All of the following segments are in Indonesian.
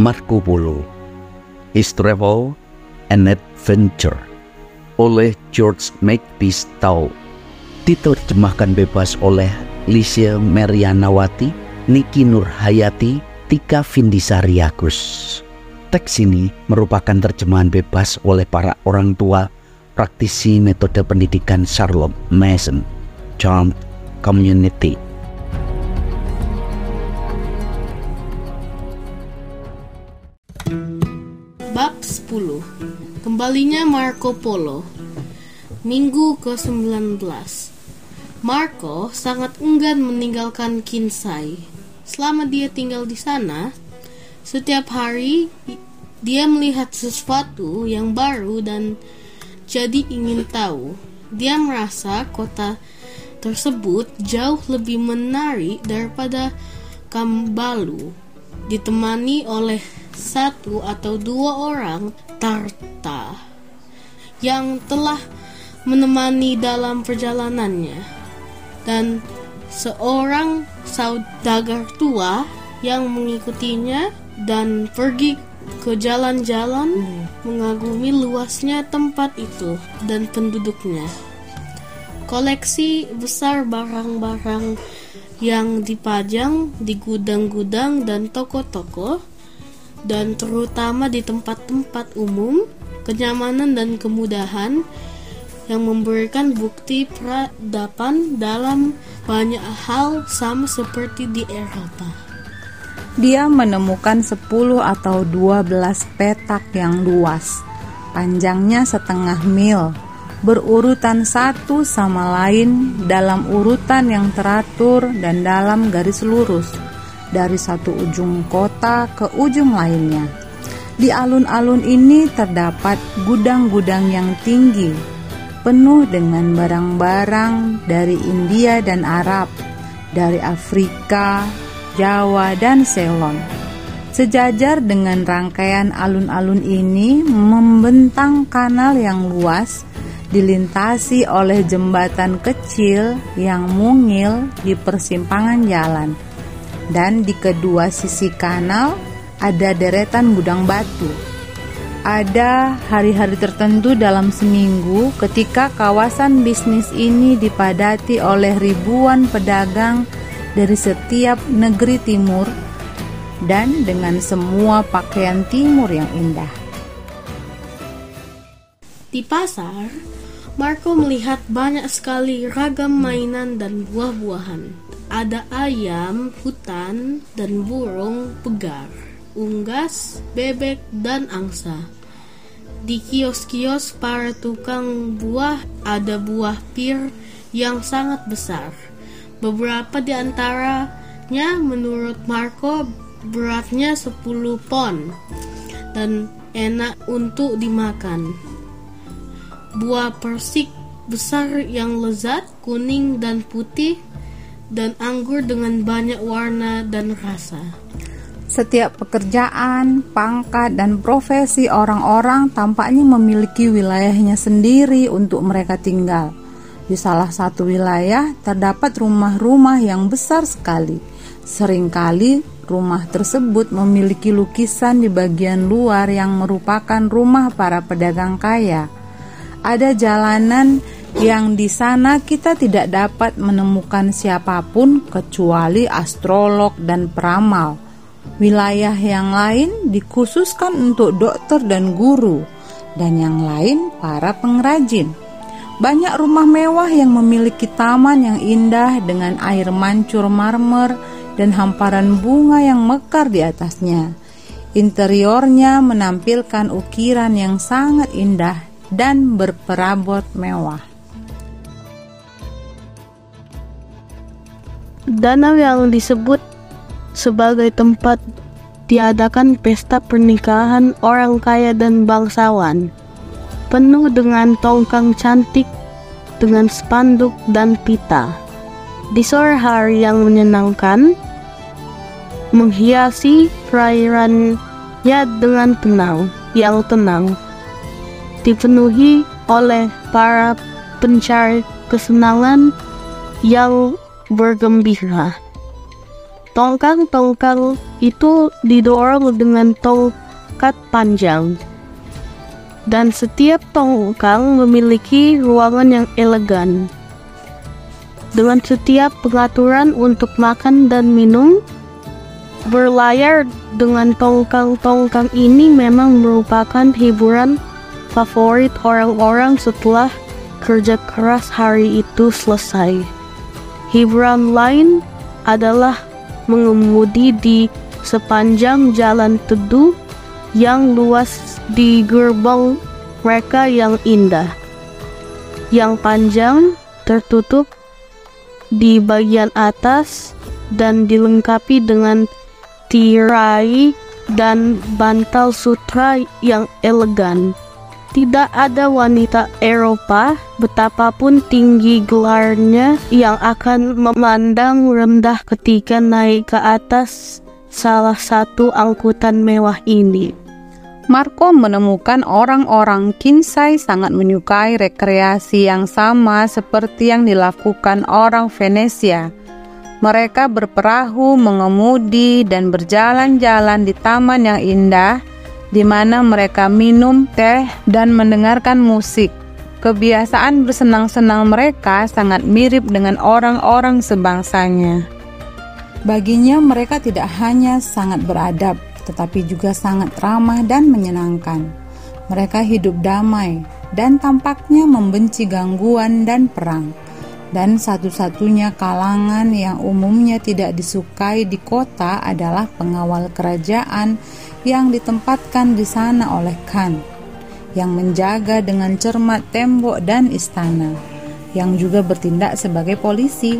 Marco Polo, His Travel and Adventure oleh George Makepeace Tau. Diterjemahkan bebas oleh Licia Merianawati, Niki Nurhayati, Tika Vindisari Agus. Teks ini merupakan terjemahan bebas oleh para orang tua praktisi metode pendidikan Charlotte Mason, Charmed Community. Kembalinya Marco Polo Minggu ke-19 Marco sangat enggan meninggalkan Kinsai. Selama dia tinggal di sana, setiap hari dia melihat sesuatu yang baru dan jadi ingin tahu. Dia merasa kota tersebut jauh lebih menarik daripada Kambalu. Ditemani oleh satu atau dua orang tarta yang telah menemani dalam perjalanannya dan seorang saudagar tua yang mengikutinya dan pergi ke jalan-jalan mengagumi luasnya tempat itu dan penduduknya. Koleksi besar barang-barang yang dipajang di gudang-gudang dan toko-toko dan terutama di tempat-tempat umum, kenyamanan dan kemudahan yang memberikan bukti peradaban dalam banyak hal sama seperti di Eropa. Dia menemukan 10 atau 12 petak yang luas, panjangnya setengah mil, berurutan satu sama lain dalam urutan yang teratur dan dalam garis lurus, dari satu ujung kota ke ujung lainnya. Di alun-alun ini terdapat gudang-gudang yang tinggi, penuh dengan barang-barang dari India dan Arab, dari Afrika, Jawa, dan Ceylon. Sejajar dengan rangkaian alun-alun ini membentang kanal yang luas dilintasi oleh jembatan kecil yang mungil di persimpangan jalan. Dan di kedua sisi kanal ada deretan gudang batu. Ada hari-hari tertentu dalam seminggu ketika kawasan bisnis ini dipadati oleh ribuan pedagang dari setiap negeri timur dan dengan semua pakaian timur yang indah. Di pasar, Marco melihat banyak sekali ragam mainan dan buah-buahan. Ada ayam, hutan, dan burung pegar, unggas, bebek, dan angsa. Di kios-kios para tukang buah ada buah pir yang sangat besar Beberapa di antaranya menurut Marco beratnya 10 pon dan enak untuk dimakan. Buah persik besar yang lezat, kuning dan putih, dan anggur dengan banyak warna dan rasa. Setiap pekerjaan, pangkat, dan profesi orang-orang tampaknya memiliki wilayahnya sendiri untuk mereka tinggal. Di salah satu wilayah terdapat rumah-rumah yang besar sekali. Seringkali rumah tersebut memiliki lukisan di bagian luar yang merupakan rumah para pedagang kaya. Ada jalanan yang di sana kita tidak dapat menemukan siapa pun kecuali astrolog dan peramal. Wilayah yang lain dikhususkan untuk dokter dan guru, dan yang lain para pengrajin. Banyak rumah mewah yang memiliki taman yang indah dengan air mancur marmer dan hamparan bunga yang mekar di atasnya. Interiornya menampilkan ukiran yang sangat indah dan berperabot mewah. Danau yang disebut sebagai tempat diadakan pesta pernikahan orang kaya dan bangsawan penuh dengan tongkang cantik dengan spanduk dan pita. Di sore hari yang menyenangkan, menghiasi perairannya dengan tenang, yang tenang, dipenuhi oleh para pencari kesenangan yang bergembira. Tongkang-tongkang itu didorong dengan tongkat panjang. Dan setiap tongkang memiliki ruangan yang elegan. Dengan setiap pengaturan untuk makan dan minum, berlayar dengan tongkang-tongkang ini memang merupakan hiburan favorit orang-orang setelah kerja keras hari itu selesai. Hiburan lain adalah mengemudi di sepanjang jalan teduh yang luas di gerbang mereka yang indah. Yang panjang tertutup di bagian atas dan dilengkapi dengan tirai dan bantal sutra yang elegan. Tidak ada wanita Eropa, betapapun tinggi gelarnya, yang akan memandang rendah ketika naik ke atas salah satu angkutan mewah ini. Marco menemukan orang-orang Kinsai sangat menyukai rekreasi yang sama seperti yang dilakukan orang Venesia. Mereka berperahu, mengemudi, dan berjalan-jalan di taman yang indah di mana mereka minum teh dan mendengarkan musik. Kebiasaan bersenang-senang mereka sangat mirip dengan orang-orang sebangsanya. Baginya, mereka tidak hanya sangat beradab, tetapi juga sangat ramah dan menyenangkan. Mereka hidup damai dan tampaknya membenci gangguan dan perang. Dan satu-satunya kalangan yang umumnya tidak disukai di kota adalah pengawal kerajaan yang ditempatkan di sana oleh Khan, yang menjaga dengan cermat tembok dan istana, yang juga bertindak sebagai polisi.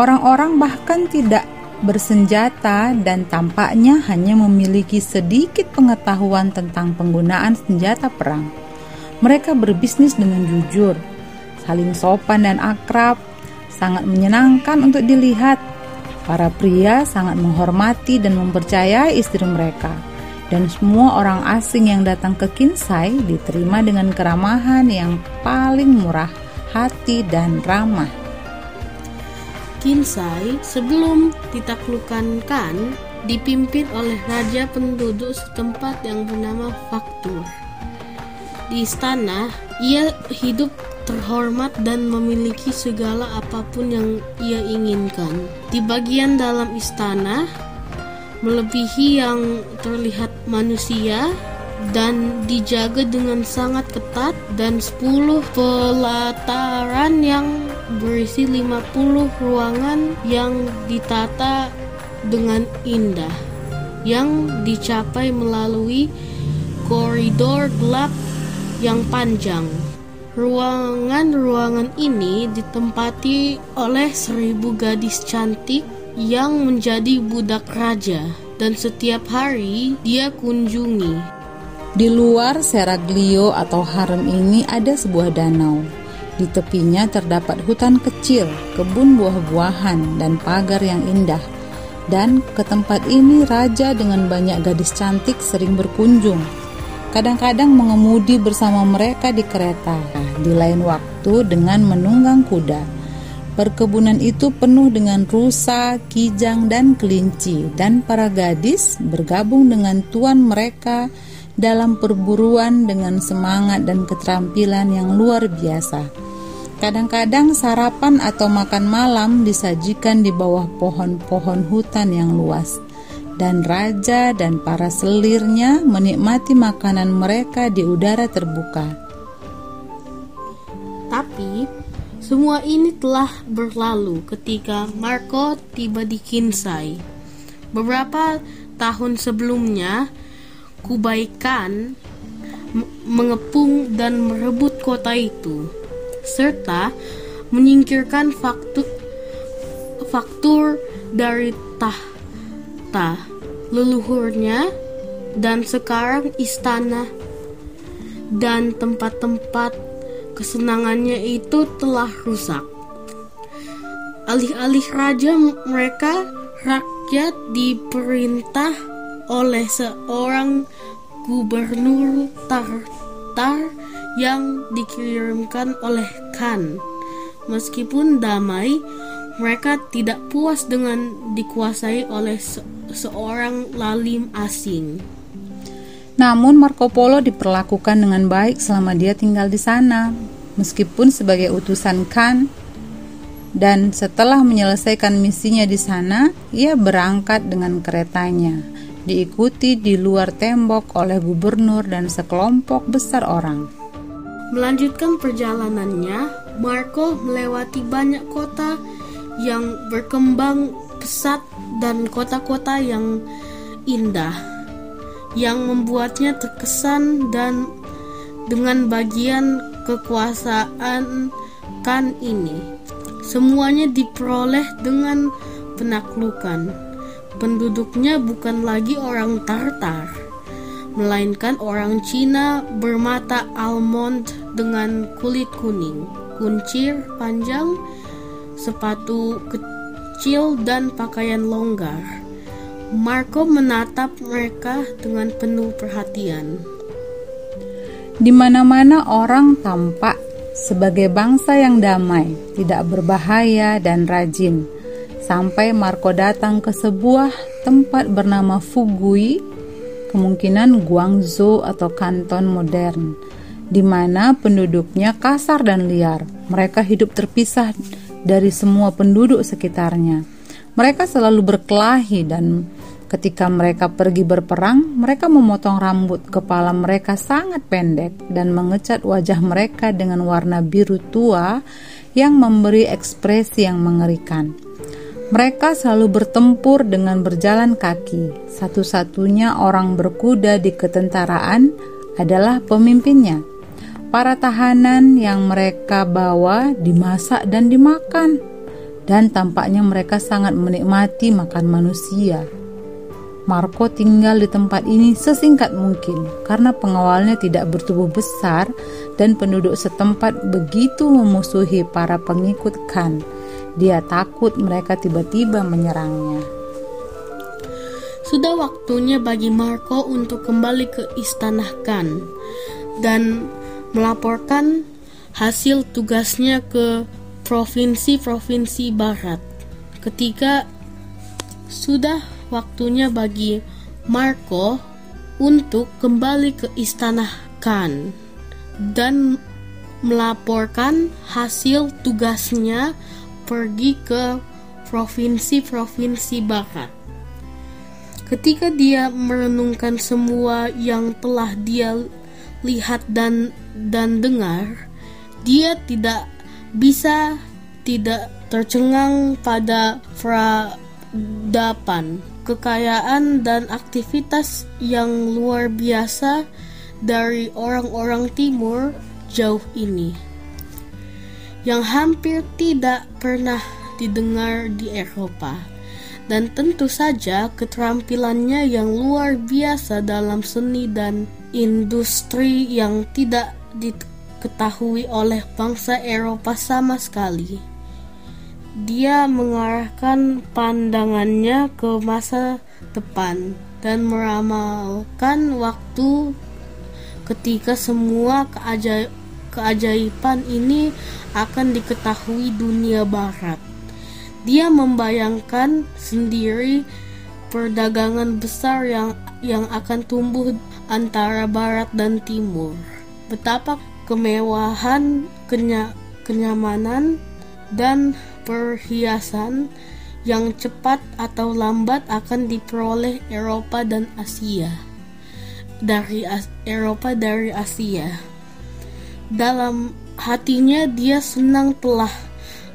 Orang-orang bahkan tidak bersenjata dan tampaknya hanya memiliki sedikit pengetahuan tentang penggunaan senjata perang. Mereka berbisnis dengan jujur, saling sopan dan akrab, sangat menyenangkan untuk dilihat Para pria sangat menghormati dan mempercayai istri mereka, dan semua orang asing yang datang ke Kinsai diterima dengan keramahan yang paling murah hati dan ramah. Kinsai sebelum ditaklukkan dipimpin oleh raja penduduk setempat yang bernama Faktur. Di istana, ia hidup terhormat dan memiliki segala apa pun yang ia inginkan. Di bagian dalam istana, melebihi yang terlihat manusia dan dijaga dengan sangat ketat dan 10 pelataran yang berisi 50 ruangan yang ditata dengan indah yang dicapai melalui koridor gelap yang panjang. Ruangan-ruangan ini ditempati oleh seribu gadis cantik yang menjadi budak raja dan setiap hari dia kunjungi. Di luar Seraglio atau harem ini ada sebuah danau. Di tepinya terdapat hutan kecil, kebun buah-buahan, dan pagar yang indah. Dan ke tempat ini raja dengan banyak gadis cantik sering berkunjung kadang-kadang mengemudi bersama mereka di kereta, di lain waktu dengan menunggang kuda. Perkebunan itu penuh dengan rusa, kijang, dan kelinci, dan para gadis bergabung dengan tuan mereka dalam perburuan dengan semangat dan keterampilan yang luar biasa. Kadang-kadang sarapan atau makan malam disajikan di bawah pohon-pohon hutan yang luas dan raja dan para selirnya menikmati makanan mereka di udara terbuka. Tapi semua ini telah berlalu ketika Marco tiba di Kinsai. Beberapa tahun sebelumnya, Kubaikan mengepung dan merebut kota itu, serta menyingkirkan faktur, faktur dari tahta leluhurnya dan sekarang istana dan tempat-tempat kesenangannya itu telah rusak. Alih-alih raja mereka, rakyat diperintah oleh seorang gubernur Tartar yang dikirimkan oleh Khan. Meskipun damai, mereka tidak puas dengan dikuasai oleh seorang lalim asing. Namun Marco Polo diperlakukan dengan baik selama dia tinggal di sana, meskipun sebagai utusan Khan dan setelah menyelesaikan misinya di sana, ia berangkat dengan keretanya, diikuti di luar tembok oleh gubernur dan sekelompok besar orang. Melanjutkan perjalanannya, Marco melewati banyak kota yang berkembang pesat dan kota-kota yang indah yang membuatnya terkesan dan dengan bagian kekuasaan kan ini. Semuanya diperoleh dengan penaklukan. Penduduknya bukan lagi orang Tartar, melainkan orang Cina bermata almond dengan kulit kuning, kuncir panjang, sepatu kecil dan pakaian longgar. Marco menatap mereka dengan penuh perhatian. Di mana-mana orang tampak sebagai bangsa yang damai, tidak berbahaya dan rajin. Sampai Marco datang ke sebuah tempat bernama Fugui, kemungkinan Guangzhou atau kanton modern, di mana penduduknya kasar dan liar. Mereka hidup terpisah dari semua penduduk sekitarnya. Mereka selalu berkelahi dan ketika mereka pergi berperang, mereka memotong rambut kepala mereka sangat pendek dan mengecat wajah mereka dengan warna biru tua yang memberi ekspresi yang mengerikan. Mereka selalu bertempur dengan berjalan kaki. Satu-satunya orang berkuda di ketentaraan adalah pemimpinnya. Para tahanan yang mereka bawa dimasak dan dimakan, dan tampaknya mereka sangat menikmati makan manusia. Marco tinggal di tempat ini sesingkat mungkin karena pengawalnya tidak bertubuh besar dan penduduk setempat begitu memusuhi para pengikut Khan. Dia takut mereka tiba-tiba menyerangnya. Sudah waktunya bagi Marco untuk kembali ke istana Khan dan melaporkan hasil tugasnya ke provinsi-provinsi barat. Ketika sudah waktunya bagi Marco untuk kembali ke istana Khan dan melaporkan hasil tugasnya pergi ke provinsi-provinsi barat. Ketika dia merenungkan semua yang telah dia lihat dan dan dengar, dia tidak bisa tidak tercengang pada peradaban, kekayaan dan aktivitas yang luar biasa dari orang-orang timur jauh ini yang hampir tidak pernah didengar di Eropa. Dan tentu saja keterampilannya yang luar biasa dalam seni dan industri yang tidak diketahui oleh bangsa Eropa sama sekali. Dia mengarahkan pandangannya ke masa depan dan meramalkan waktu ketika semua keajaib keajaiban ini akan diketahui dunia barat. Dia membayangkan sendiri perdagangan besar yang yang akan tumbuh antara barat dan timur. Betapa kemewahan, kenya, kenyamanan, dan perhiasan yang cepat atau lambat akan diperoleh Eropa dan Asia. Dari As Eropa dari Asia. Dalam hatinya dia senang telah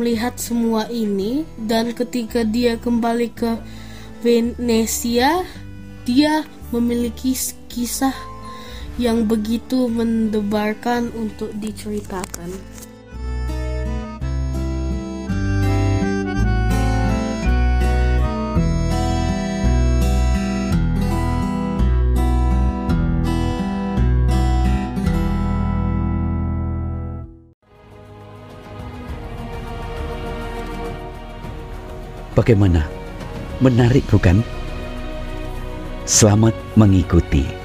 melihat semua ini dan ketika dia kembali ke Venesia, dia memiliki kisah yang begitu mendebarkan untuk diceritakan. Bagaimana? Menarik bukan? Selamat mengikuti.